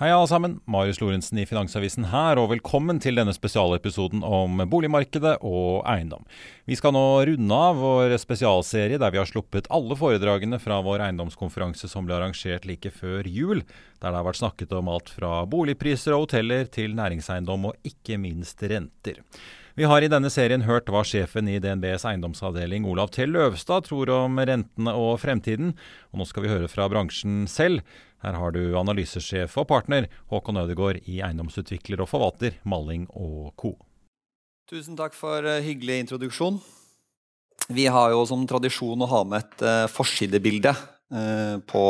Hei alle sammen, Marius Lorentzen i Finansavisen her, og velkommen til denne spesialepisoden om boligmarkedet og eiendom. Vi skal nå runde av vår spesialserie der vi har sluppet alle foredragene fra vår eiendomskonferanse som ble arrangert like før jul, der det har vært snakket om alt fra boligpriser og hoteller til næringseiendom og ikke minst renter. Vi har i denne serien hørt hva sjefen i DNBs eiendomsavdeling Olav T. Løvstad tror om rentene og fremtiden, og nå skal vi høre fra bransjen selv. Her har du analysesjef og partner Håkon Ødegaard i eiendomsutvikler og forvalter Malling og Co. Tusen takk for eh, hyggelig introduksjon. Vi har jo som tradisjon å ha med et uh, forsidebilde uh, på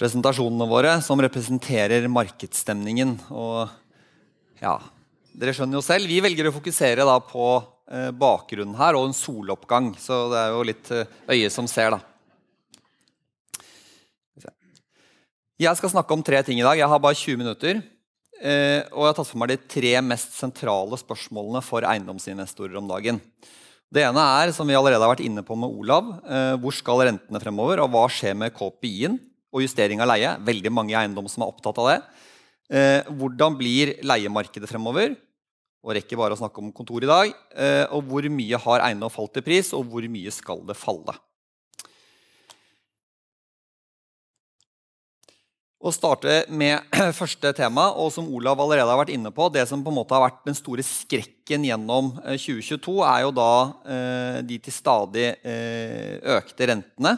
presentasjonene våre som representerer markedsstemningen. Og ja, dere skjønner jo selv, Vi velger å fokusere da på uh, bakgrunnen her og en soloppgang. Så det er jo litt øye som ser, da. Jeg skal snakke om tre ting i dag. Jeg har bare 20 minutter. Eh, og jeg har tatt for meg de tre mest sentrale spørsmålene for eiendomsinvestorer om dagen. Det ene er, som vi allerede har vært inne på med Olav, eh, hvor skal rentene fremover? Og hva skjer med KPI-en og justering av leie? Veldig mange i eiendom som er opptatt av det. Eh, hvordan blir leiemarkedet fremover? Og rekker bare å snakke om kontor i dag. Og hvor mye har eiendom falt i pris, og hvor mye skal det falle? å starte med første tema, og som Olav allerede har vært inne på, det som på en måte har vært den store skrekken gjennom 2022, eh, er jo da eh, de til stadig eh, økte rentene.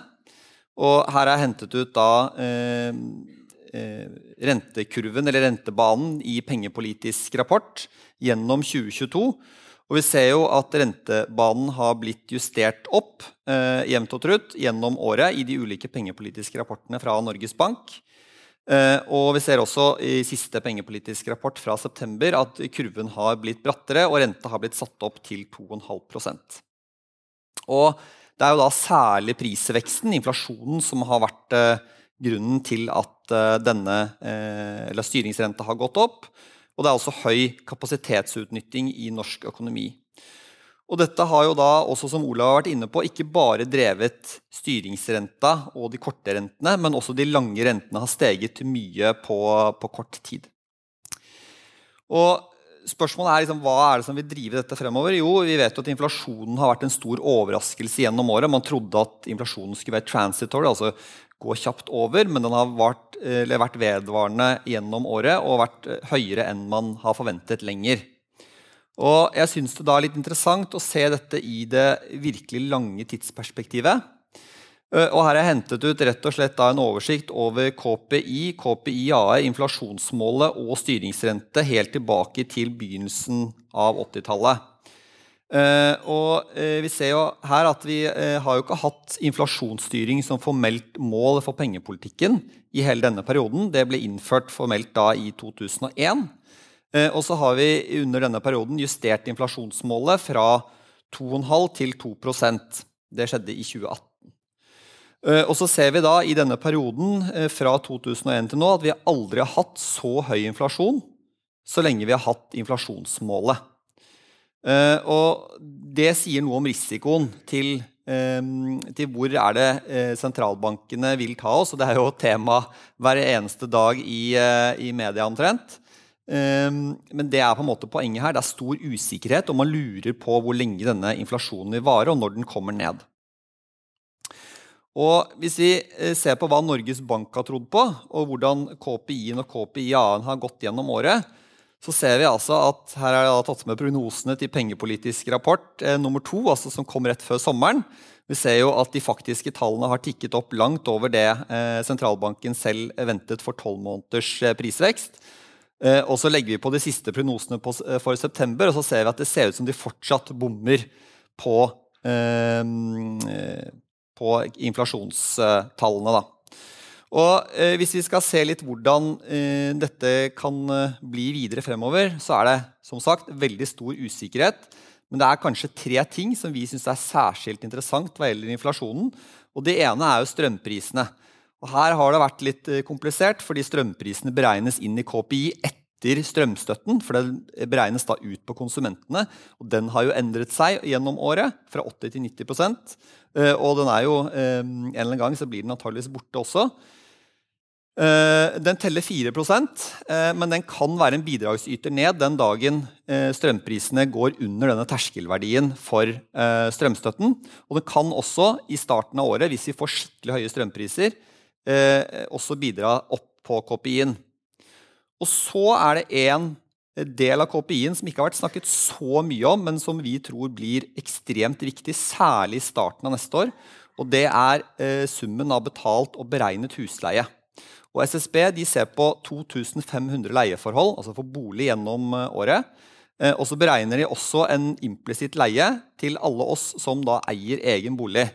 Og her er hentet ut da eh, eh rentekurven, eller rentebanen, i pengepolitisk rapport gjennom 2022. Og vi ser jo at rentebanen har blitt justert opp eh, jevnt og trutt gjennom året i de ulike pengepolitiske rapportene fra Norges Bank. Eh, og vi ser også i siste pengepolitisk rapport fra september at kurven har blitt brattere, og renta har blitt satt opp til 2,5% Og Det er jo da særlig prisveksten, inflasjonen, som har vært eh, grunnen til at eh, denne, eller styringsrenta har gått opp. Og det er også høy kapasitetsutnytting i norsk økonomi. Og dette har jo da også, som Olav har vært inne på, ikke bare drevet styringsrenta og de korte rentene, men også de lange rentene har steget mye på, på kort tid. Og Spørsmålet er liksom, hva er det som vil drive dette fremover? Jo, vi vet jo at Inflasjonen har vært en stor overraskelse gjennom året. Man trodde at inflasjonen skulle være transitory, altså gå kjapt over, men den har vært, vært vedvarende gjennom året og vært høyere enn man har forventet lenger. Og jeg syns det da er litt interessant å se dette i det virkelig lange tidsperspektivet. Eh, og her har jeg hentet ut rett og slett en oversikt over KPI, KPI-AE, inflasjonsmålet og styringsrente helt tilbake til begynnelsen av 80-tallet. Uh, og uh, vi ser jo her at vi uh, har jo ikke hatt inflasjonsstyring som formelt mål for pengepolitikken i hele denne perioden. Det ble innført formelt da i 2001. Eh, og så har vi under denne perioden justert inflasjonsmålet fra 2,5 til 2% Det skjedde i 2018. Eh, og så ser vi da i denne perioden eh, fra 2001 til nå at vi aldri har hatt så høy inflasjon så lenge vi har hatt inflasjonsmålet. Og det sier noe om risikoen til, til hvor er det sentralbankene vil ta oss. Og det er jo tema hver eneste dag i, i media omtrent. Men det er på en måte poenget her. Det er stor usikkerhet, og man lurer på hvor lenge denne inflasjonen vil vare, og når den kommer ned. Og Hvis vi eh, ser på hva Norges Bank har trodd på, og hvordan KPI-en og KPI-A-en har gått gjennom året, så ser vi altså at her er det tatt med prognosene til pengepolitisk rapport eh, nummer to, altså som kom rett før sommeren. Vi ser jo at de faktiske tallene har tikket opp langt over det eh, sentralbanken selv ventet for tolv måneders eh, prisvekst. Eh, og så legger vi på de siste prognosene på, eh, for september, og så ser vi at det ser ut som de fortsatt bommer på på inflasjonstallene. Da. Og eh, Hvis vi skal se litt hvordan eh, dette kan eh, bli videre fremover, så er det som sagt veldig stor usikkerhet. Men det er kanskje tre ting som vi syns er særskilt interessant hva gjelder inflasjonen. Og Det ene er jo strømprisene. Og Her har det vært litt eh, komplisert, fordi strømprisene beregnes inn i KPI etter strømstøtten. For det beregnes da ut på konsumentene. Og den har jo endret seg gjennom året, fra 80 til 90 Eh, og den er jo eh, En eller annen gang så blir den antageligvis borte også. Eh, den teller 4% men den kan være en bidragsyter ned den dagen strømprisene går under denne terskelverdien for strømstøtten. Og den kan også i starten av året, hvis vi får skikkelig høye strømpriser, også bidra opp på KPI-en. Og så er det en del av KPI-en som ikke har vært snakket så mye om, men som vi tror blir ekstremt viktig, særlig i starten av neste år. Og det er eh, summen av betalt og beregnet husleie. Og SSB ser på 2500 leieforhold, altså for bolig gjennom eh, året. Eh, og så beregner de også en implisitt leie til alle oss som da eier egen bolig.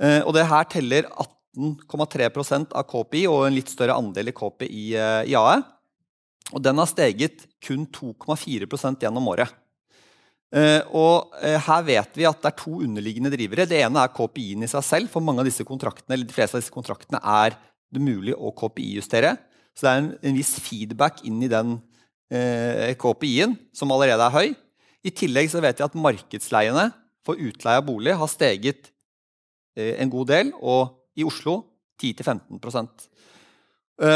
Eh, og det her teller 18,3% av KPI og en litt større andel i KPI eh, i AE. Og den har steget kun 2,4 gjennom året. Uh, og uh, Her vet vi at det er to underliggende drivere. Det ene er KPI-en i seg selv. For mange av disse kontraktene, eller de fleste av disse kontraktene er det mulig å KPI-justere. Så det er en, en, viss feedback inn i den eh, KPI-en, som allerede er høy. I tillegg så vet vi at markedsleiene for utleie av bolig har steget en god del, og i Oslo 10-15 Eh,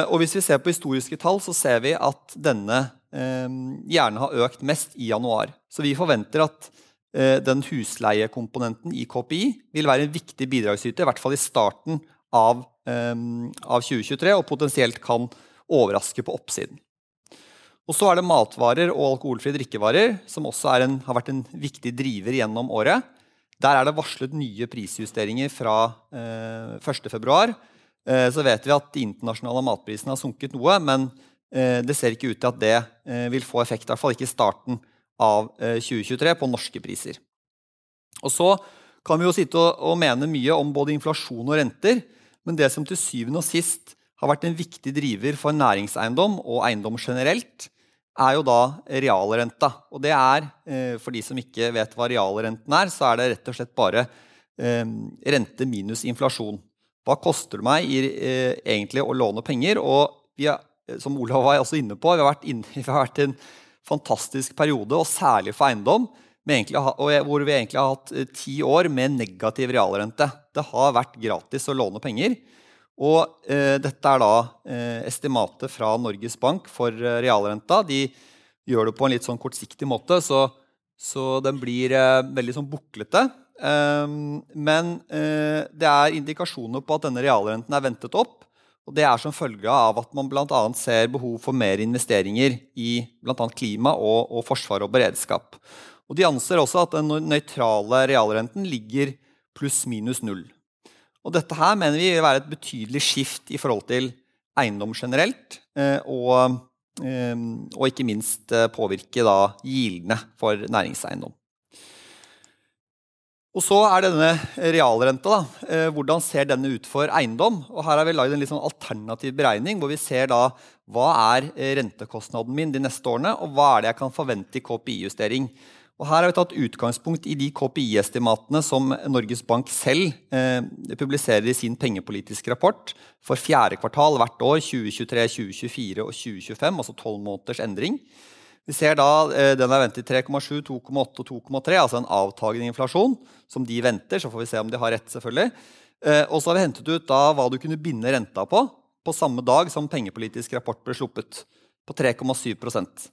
og hvis vi ser på historiske tall, så ser vi at denne eh, gjerne har økt mest i januar. Så vi forventer at eh, den husleiekomponenten i KPI vil være en viktig bidragsyter, i hvert fall i starten av, av 2023, og potensielt kan overraske på oppsiden. Og så er det matvarer og alkoholfrie drikkevarer, som også en, har vært en viktig driver gjennom året. Der er det varslet nye prisjusteringer fra eh, 1.2. Eh, så vet vi at de internasjonale matprisene har sunket noe, men eh, det ser ikke ut til at det eh, vil få effekt, i hvert fall ikke i starten av 2023, på norske priser. Og så kan vi jo sitte og mene mye om både inflasjon og renter, men det som til syvende og sist har vært en viktig driver for næringseiendom og eiendom generelt, er jo da realrenta. Og det er, for de som ikke vet hva realrenten er, så er det rett og slett bare rente minus inflasjon. Hva koster det meg i, eh, egentlig å låne penger? Og vi har, som Olav var også inne på, vi har vært, inne, i en fantastisk periode, og særlig for eiendom, egentlig, hvor vi egentlig har hatt eh, ti år med negativ realrente. Det har vært gratis å låne penger. Og eh, dette er da eh, estimatet fra Norges Bank for eh, realrenta. De gjør det på en litt sånn kortsiktig måte, så, så den blir eh, veldig sånn buklete. Ehm, men eh, det er indikasjoner på at denne realrenten er ventet opp. Og Det er som følge av at man bl.a. ser behov for mer investeringer i bl.a. klima og, og, forsvar og beredskap. Og De anser også at den nøytrale realrenten ligger pluss-minus null. Og Dette her mener vi vil være et betydelig skift i forhold til eiendom generelt, eh, og, ehm, og ikke minst eh, påvirke da gildene for næringseiendom. Og så er denne realrenta. Da. Eh, hvordan ser denne ut for eiendom? Og her har vi lagd en sånn alternativ beregning hvor vi ser da hva er rentekostnaden min de neste årene, og hva er det jeg kan forvente i KPI-justering. Og Her har vi tatt utgangspunkt i de KPI-estimatene som Norges Bank selv eh, publiserer i sin pengepolitiske rapport for fjerde kvartal hvert år, 2023, 2024 og 2025, altså tolv måneders endring. Vi ser da eh, Den er ventet 3,7, 2,8 og 2,3, altså en avtagende inflasjon som de venter. Så får vi se om de har rett, selvfølgelig. Eh, og så har vi hentet ut da hva du kunne binde renta på på samme dag som pengepolitisk rapport ble sluppet. på 3,7%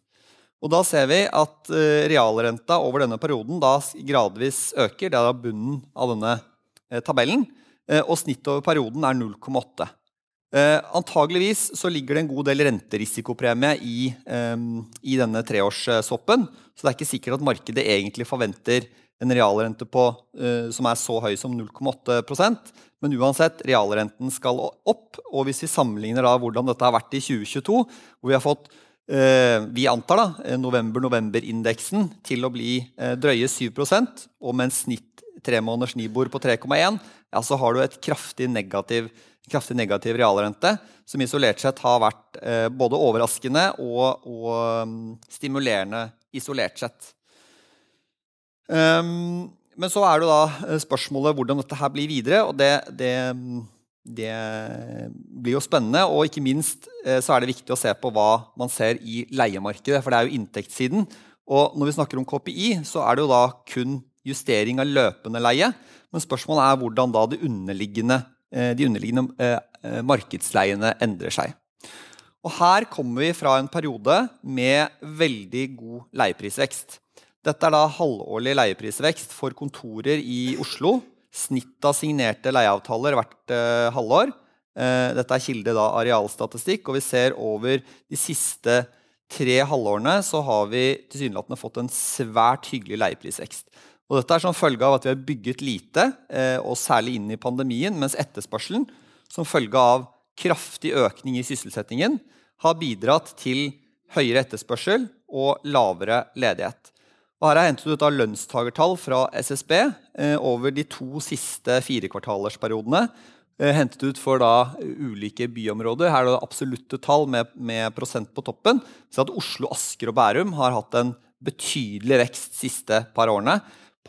og Da ser vi at uh, realrenta over denne perioden da gradvis øker. Det er da bunnen av denne tabellen. Og snittet over perioden er 0,8. Uh, antageligvis så ligger det en god del renterisikopremie i, eh, i denne treårssoppen. Så det er ikke sikkert at markedet egentlig forventer en realrente på, som er så høy som 0,8% men uansett, realrenten skal opp. Og hvis vi sammenligner da hvordan dette har vært i 2022, hvor vi har fått Eh, vi antar da, eh, november-november-indeksen til å bli eh, drøye 7% og med en snitt tremåneders Nibor på 3,1, ja, så har du et kraftig negativ, kraftig negativ realrente, som isolert sett har vært både overraskende og, og mm, stimulerende isolert sett. Um, men så er det da spørsmålet hvordan dette her blir videre. og det, det mm, det blir jo spennende. Og ikke minst eh, så er det viktig å se på hva man ser i leiemarkedet. For det er jo inntektssiden. Og når vi snakker om KPI, så er det jo da kun justering av løpende leie. Men spørsmålet er hvordan da det underliggende, eh, de underliggende eh, markedsleiene endrer seg. Og her kommer vi fra en periode med veldig god leieprisvekst. Dette er da halvårlig leieprisvekst for kontorer i Oslo Snittet av signerte leieavtaler hvert halvår. Dette er kilde da arealstatistikk, og vi ser over de siste tre halvårene så har vi tilsynelatende fått en svært hyggelig leieprisvekst. Og dette er som følge av at vi har bygget lite, uh, og særlig inn i pandemien, mens etterspørselen, som følge av kraftig økning i sysselsettingen, har bidratt til høyere etterspørsel og lavere ledighet. Og her er hentet ut av lønnstagertall fra SSB eh, over de to siste firekvartalersperiodene. Eh, hentet ut for da ulike byområder. Her er det absolutte tall med, med prosent på toppen. Så at Oslo, Asker og Bærum har hatt en betydelig vekst de siste par årene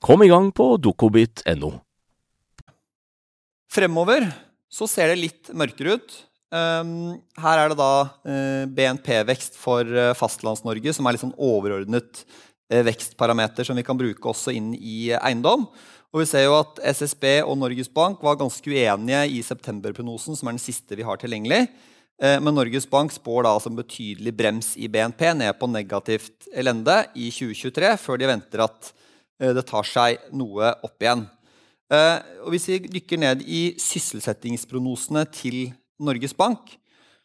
Kom i gang på dokobit.no. Fremover så ser det litt mørkere ut. Um, her er det da uh, BNP-vekst for uh, Fastlands-Norge, som er litt sånn overordnet uh, vekstparameter som vi kan bruke også inn i eiendom. Og vi ser jo at SSB og Norges Bank var ganske uenige i septemberprognosen, som er den siste vi har tilgjengelig. Men Norges Bank spår da altså en betydelig brems i BNP ned på negativt elende i 2023, før de venter at det tar seg noe opp igjen. Og Hvis vi dykker ned i sysselsettingsprognosene til Norges Bank,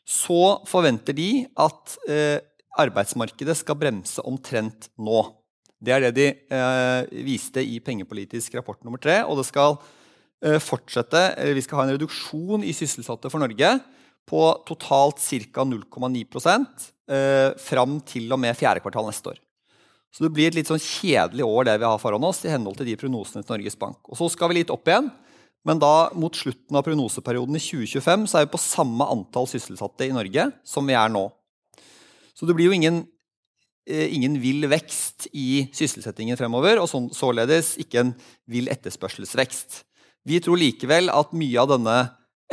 så forventer de at eh, arbeidsmarkedet skal bremse omtrent nå. Det er det de eh, viste i pengepolitisk rapport nummer tre. Og det skal eh, fortsette, eller vi skal ha en reduksjon i sysselsatte for Norge på totalt ca. 0,9 eh, fram til og med fjerde kvartal neste år. Så det blir et litt sånn kjedelig år det vi har foran oss, i henhold til de prognosene til Norges Bank. Og så skal vi litt opp igjen. Men da mot slutten av prognoseperioden i 2025 så er vi på samme antall sysselsatte i Norge som vi er nå. Så det blir jo ingen, eh, ingen vill vekst i sysselsettingen fremover, og sånn, således ikke en vill etterspørselsvekst. Vi tror likevel at mye av denne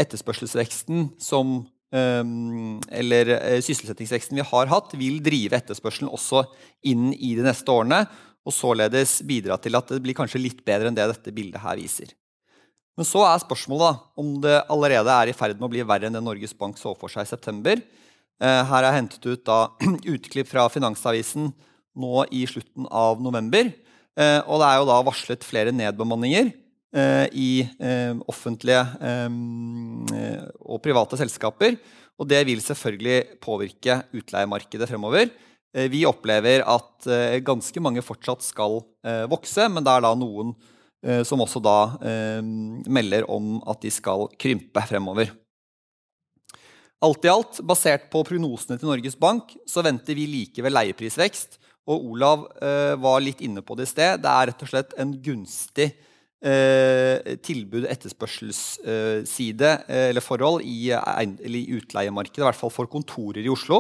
etterspørselsveksten som eller eh, sysselsettingsveksten vi har hatt, vil drive etterspørselen også inn i de neste årene, og således bidra til at det blir kanskje litt bedre enn det dette bildet her viser. Men så er spørsmålet da, om det allerede er i ferd med å bli verre enn det Norges Bank så for seg i september. Eh, her er jeg hentet ut da, utklipp fra Finansavisen nå i slutten av november. Eh, og det er jo da varslet flere nedbemanninger i eh, offentlige eh, og private selskaper. Og det vil selvfølgelig påvirke utleiemarkedet fremover. Vi opplever at ganske mange fortsatt skal vokse, men det er da noen som også da melder om at de skal krympe fremover. Alt i alt, basert på prognosene til Norges Bank, så venter vi likevel leieprisvekst. Og Olav var litt inne på det i sted. Det er rett og slett en gunstig eh, tilbud-etterspørselsside eh, eller forhold i, i utleiemarkedet, i hvert fall for kontorer i Oslo.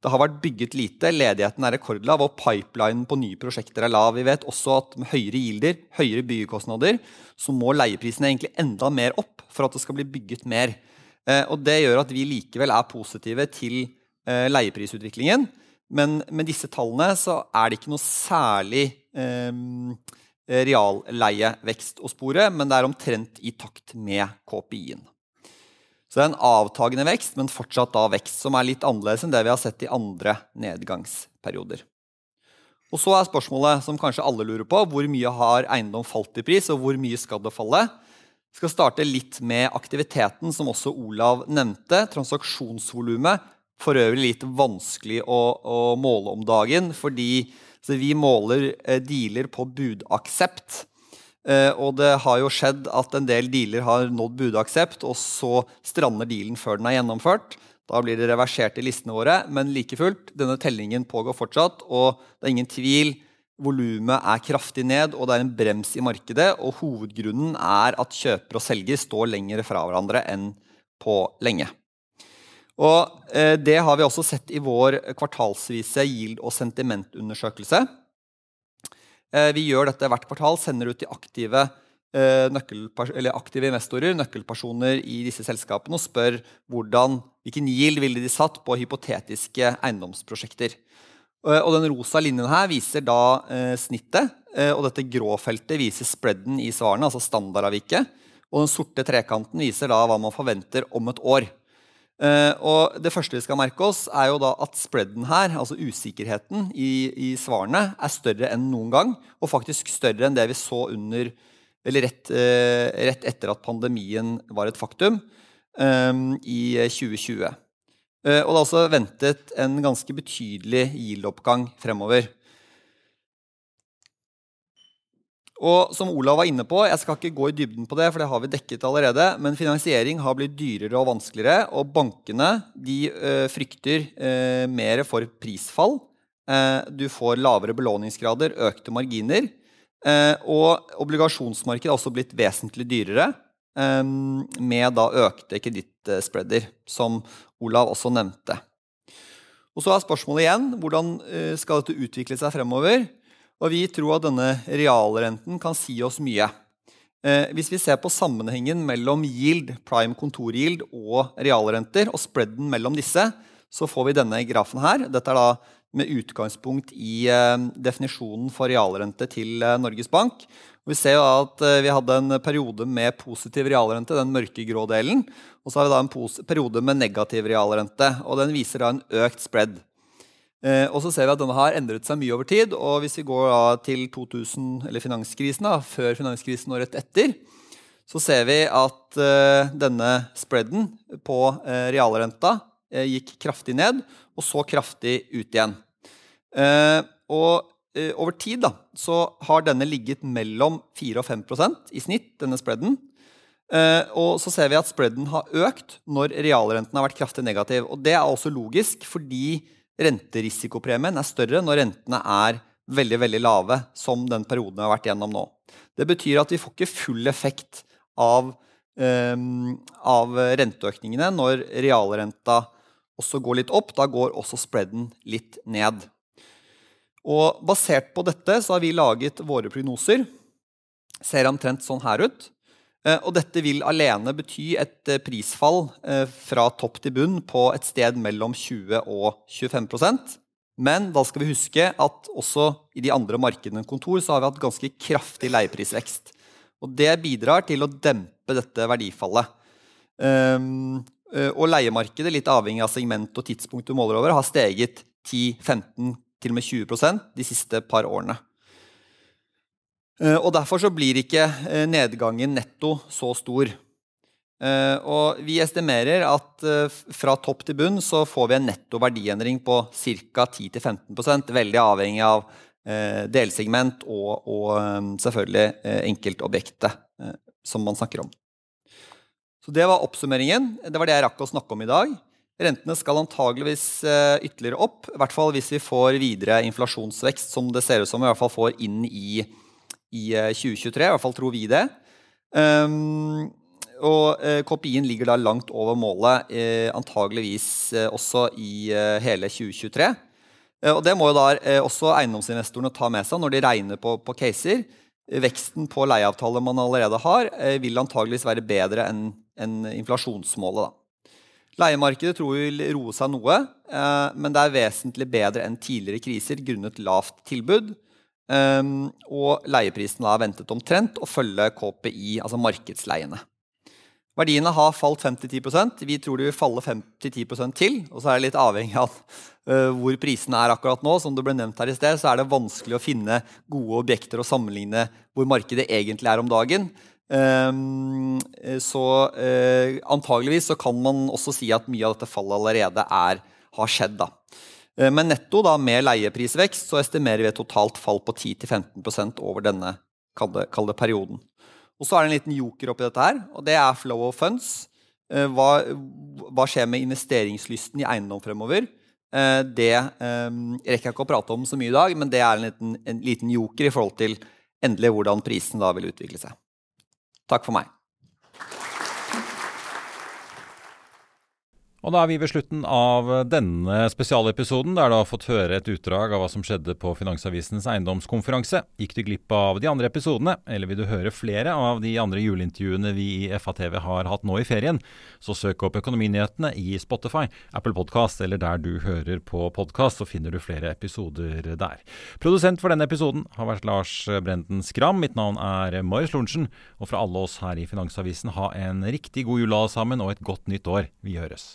Det har vært bygget lite, ledigheten er rekordlav, og pipelinen på nye prosjekter er lav. Vi vet også at med høyere gilder, høyere byggekostnader, så må leieprisene egentlig enda mer opp for at det skal bli bygget mer. Eh, og Det gjør at vi likevel er positive til eh, leieprisutviklingen. Men med disse tallene så er det ikke noe særlig eh, Eh, realleievekst å spore, men det er omtrent i takt med KPI-en. Så det er en avtagende vekst, men fortsatt da vekst, som er litt annerledes enn det vi har sett i andre nedgangsperioder. Og Så er spørsmålet som kanskje alle lurer på, hvor mye har eiendom falt i pris, og hvor mye skal det falle? Vi skal starte litt med aktiviteten, som også Olav nevnte. Transaksjonsvolumet. For øvrig litt vanskelig å, å måle om dagen, fordi så vi måler eh, dealer på budaksept. Eh, og det har jo skjedd at en del dealer har nådd budaksept, og så strander dealen før den er gjennomført. Da blir det reversert i listene våre, men like fullt, denne tellingen pågår fortsatt. Og det er ingen tvil, volumet er kraftig ned, og det er en brems i markedet. Og hovedgrunnen er at kjøper og selger står lenger fra hverandre enn på lenge. Og eh, Det har vi også sett i vår kvartalsvise yield- og sentimentundersøkelse. Eh, vi gjør dette hvert kvartal, sender ut til aktive, eh, aktive investorer, nøkkelpersoner i disse selskapene, og spør hvordan, hvilken yield ville de satt på hypotetiske eiendomsprosjekter. Og Den rosa linjen her viser da snittet, og dette grå feltet viser spreaden i svarene, altså standardavviket. Og den sorte trekanten viser da hva man forventer om et år. Uh, og Det første vi skal merke oss, er jo da at spreaden her, altså usikkerheten i, i, svarene, er større enn noen gang. Og faktisk større enn det vi så under, rett, uh, rett etter at pandemien var et faktum um, i 2020. Uh, og det er også ventet en ganske betydelig yield-oppgang fremover. Og som Olav var inne på, Jeg skal ikke gå i dybden på det, for det har vi dekket allerede, men finansiering har blitt dyrere og vanskeligere. Og bankene de øh, frykter øh, mer for prisfall. Eh, du får lavere belåningsgrader, økte marginer. Eh, og obligasjonsmarkedet har også blitt vesentlig dyrere, eh, med da økte kredittspreader, som Olav også nevnte. Og Så er spørsmålet igjen hvordan skal dette utvikle seg fremover. Og vi tror at denne realrenten kan si oss mye. Eh, hvis vi ser på sammenhengen mellom yield, prime kontoryield og realrenter, og spreaden mellom disse, så får vi denne grafen her. Dette er da med utgangspunkt i eh, definisjonen for realrente til eh, Norges Bank. Vi ser jo at vi hadde en periode med positiv realrente, den mørkegrå delen. Og så har vi da en periode med negativ realrente, og den viser da en økt spread. Eh, og så ser vi at denne har endret seg mye over tid. og Hvis vi går til 2000, eller finanskrisen, da, før finanskrisen og rett etter, så ser vi at eh, denne spreaden på eh, realrenta gikk kraftig ned, og så kraftig ut igjen. Og over tid da, så har denne ligget mellom 4 og 5% i snitt, denne spreaden. og så ser vi at spreaden har økt når realrenten har vært kraftig negativ. Og det er også logisk, fordi renterisikopremien er større når rentene er veldig veldig lave, som den perioden vi har vært gjennom nå. Det betyr at vi får ikke full effekt av av renteøkningene når realrenta også går litt opp. Da går også spreaden litt ned. Og Basert på dette så har vi laget våre prognoser. Ser omtrent sånn her ut. Eh, og dette vil alene bety et eh, prisfall eh, fra topp til bunn på et sted mellom 20 og 25% Men da skal vi huske at også i de andre markedene enn kontor så har vi hatt ganske kraftig leieprisvekst. Og det bidrar til å dempe dette verdifallet. Um, og leiemarkedet, litt avhengig av segment og tidspunkt du måler over, har steget 10-15 til og med 20% de siste par årene. Uh, og Derfor så blir ikke uh, nedgangen netto så stor. Uh, og Vi estimerer at fra topp til bunn så får vi en netto verdiendring på ca. 10-15 veldig avhengig av Eh, delsegment og, og eh, selvfølgelig eh, enkeltobjektet som man snakker om. Så Det var oppsummeringen. Det var det jeg rakk å snakke om i dag. Rentene skal antageligvis ytterligere opp, i hvert fall hvis vi får videre inflasjonsvekst, som det ser ut som vi i hvert fall får inn i, i 2023. I hvert fall tror vi det. Um, og eh, KPI-en ligger da langt over målet, eh, antageligvis eh, også i hele 2023. Eh, og Det må jo da eh, også eiendomsinvestorene ta med seg når de regner på, på caser. Veksten på leieavtaler man allerede har, eh, vil antageligvis være bedre enn en inflasjonsmålet. Da. Leiemarkedet tror vi vil roe seg noe, men det er vesentlig bedre enn tidligere kriser grunnet lavt tilbud. Og leieprisen er ventet omtrent å følge KPI, altså markedsleiene. Verdiene har falt 5-10 Vi tror de vil falle 5-10 til. Og så er det litt avhengig av uh, hvor prisene er akkurat nå. Som det ble nevnt her i sted, så er det vanskelig å finne gode objekter å sammenligne hvor markedet egentlig er om dagen. Um, så uh, antageligvis så kan man også si at mye av dette fallet allerede er, har skjedd. da. Uh, men netto da, med leieprisvekst så estimerer vi et totalt fall på 10-15% over denne kalde perioden. Og så er det en liten joker oppi dette her, og det er flow of funds. Eh, hva, hva skjer med investeringslysten i eiendom fremover? Eh, det um, rekker jeg ikke å prate om så mye i dag, men det er en liten, en liten joker i forhold til endelig hvordan prisen da vil utvikle seg. Takk for meg. Og da er vi ved slutten av denne spesialepisoden, der du har fått høre et utdrag av hva som skjedde på Finansavisens eiendomskonferanse. Gikk du glipp av de andre episodene, eller vil du høre flere av de andre juleintervjuene vi i FATV har hatt nå i ferien, så søk opp Økonominyhetene i Spotify, Apple Podkast eller der du hører på podkast, så finner du flere episoder der. Produsent for denne episoden har vært Lars Brenden Skram. Mitt navn er Marius Lorentzen, og fra alle oss her i Finansavisen, ha en riktig god jul alle sammen, og et godt nytt år. Vi høres.